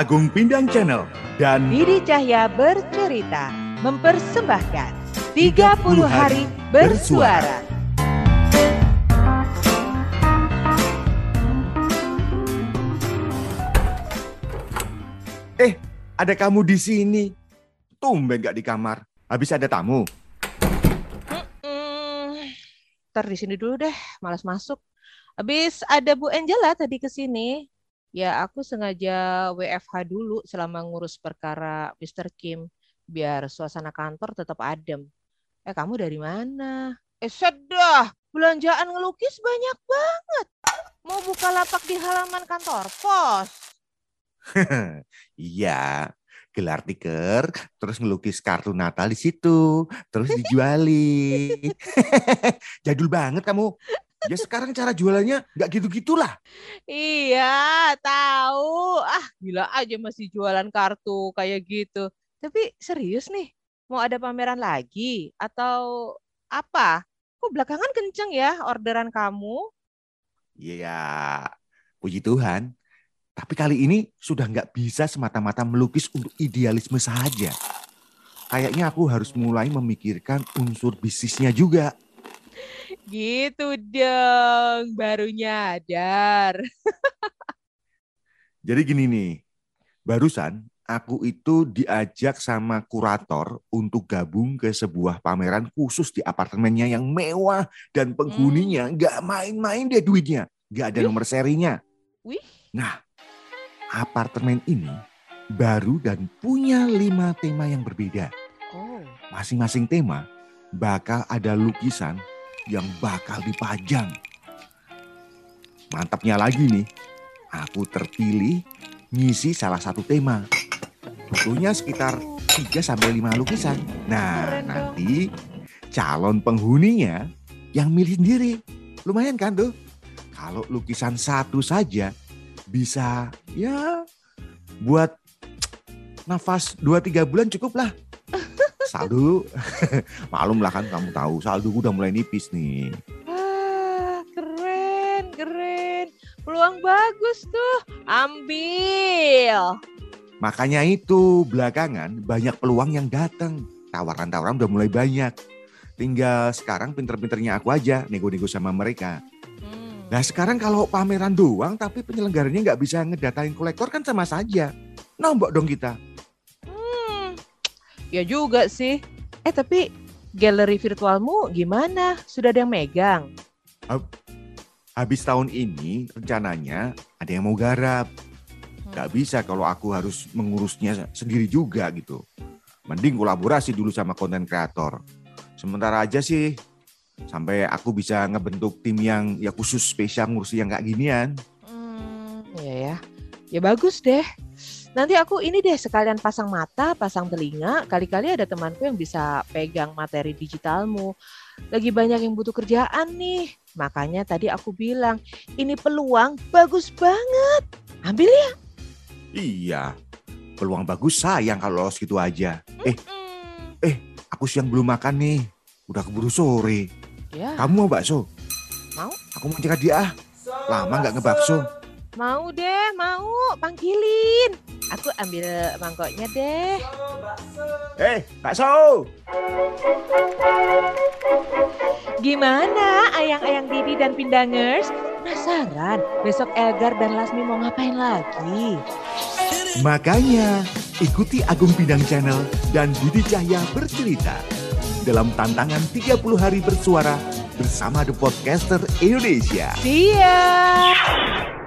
Agung Pindang Channel dan Didi Cahya bercerita mempersembahkan 30 hari bersuara. Eh, ada kamu di sini. Tumben gak di kamar. Habis ada tamu. Ntar di sini dulu deh, malas masuk. Habis ada Bu Angela tadi ke sini. Ya, aku sengaja WFH dulu selama ngurus perkara Mr. Kim biar suasana kantor tetap adem. Eh, kamu dari mana? Eh, sedah. Belanjaan ngelukis banyak banget. Mau buka lapak di halaman kantor pos. Iya, gelar tiker, terus ngelukis kartu Natal di situ, terus dijualin. Jadul banget kamu. Ya sekarang cara jualannya nggak gitu-gitulah. Iya, tahu. Ah, gila aja masih jualan kartu kayak gitu. Tapi serius nih, mau ada pameran lagi atau apa? Kok belakangan kenceng ya orderan kamu? Iya, puji Tuhan. Tapi kali ini sudah nggak bisa semata-mata melukis untuk idealisme saja. Kayaknya aku harus mulai memikirkan unsur bisnisnya juga. Gitu dong, baru nyadar. Jadi gini nih, barusan aku itu diajak sama kurator untuk gabung ke sebuah pameran khusus di apartemennya yang mewah dan penghuninya nggak main-main deh duitnya, nggak ada Wih. nomor serinya. Wih. Nah, apartemen ini baru dan punya lima tema yang berbeda. Oh, Masing-masing tema bakal ada lukisan yang bakal dipajang. Mantapnya lagi nih, aku terpilih ngisi salah satu tema. Butuhnya sekitar 3 sampai 5 lukisan. Nah, nanti calon penghuninya yang milih sendiri. Lumayan kan tuh? Kalau lukisan satu saja bisa ya buat nafas 2-3 bulan cukup lah. Saldo, malum lah kan kamu tahu saldo udah mulai nipis nih. ah, keren, keren. Peluang bagus tuh. Ambil. Makanya itu belakangan banyak peluang yang datang. Tawaran-tawaran udah mulai banyak. Tinggal sekarang pinter-pinternya aku aja nego-nego sama mereka. Hmm. Nah sekarang kalau pameran doang tapi penyelenggaranya nggak bisa ngedatain kolektor kan sama saja. Nombok dong kita. Hmm, ya juga sih. Eh tapi galeri virtualmu gimana? Sudah ada yang megang? Habis tahun ini rencananya ada yang mau garap. Gak bisa kalau aku harus mengurusnya sendiri juga gitu. Mending kolaborasi dulu sama konten kreator. Sementara aja sih sampai aku bisa ngebentuk tim yang ya khusus spesial ngurusi yang kayak ginian. Hmm, ya ya. Ya bagus deh. Nanti aku ini deh sekalian pasang mata, pasang telinga. Kali-kali ada temanku yang bisa pegang materi digitalmu. Lagi banyak yang butuh kerjaan nih. Makanya tadi aku bilang, ini peluang bagus banget. Ambil ya. Iya, peluang bagus sayang kalau lolos gitu aja. Eh, Hmm, aku siang belum makan nih. Udah keburu sore. ya, Kamu mau bakso? Mau. Aku mau cekat dia ah. Lama nggak ngebakso. mau deh, mau. Panggilin. Aku ambil mangkoknya deh. Eh, bakso! Gimana ayang-ayang Didi dan Pindangers? Penasaran besok Elgar dan Lasmi mau ngapain lagi? Makanya, ikuti Agung Pindang Channel dan Didi Cahya bercerita dalam tantangan 30 hari bersuara bersama The Podcaster Indonesia. See ya!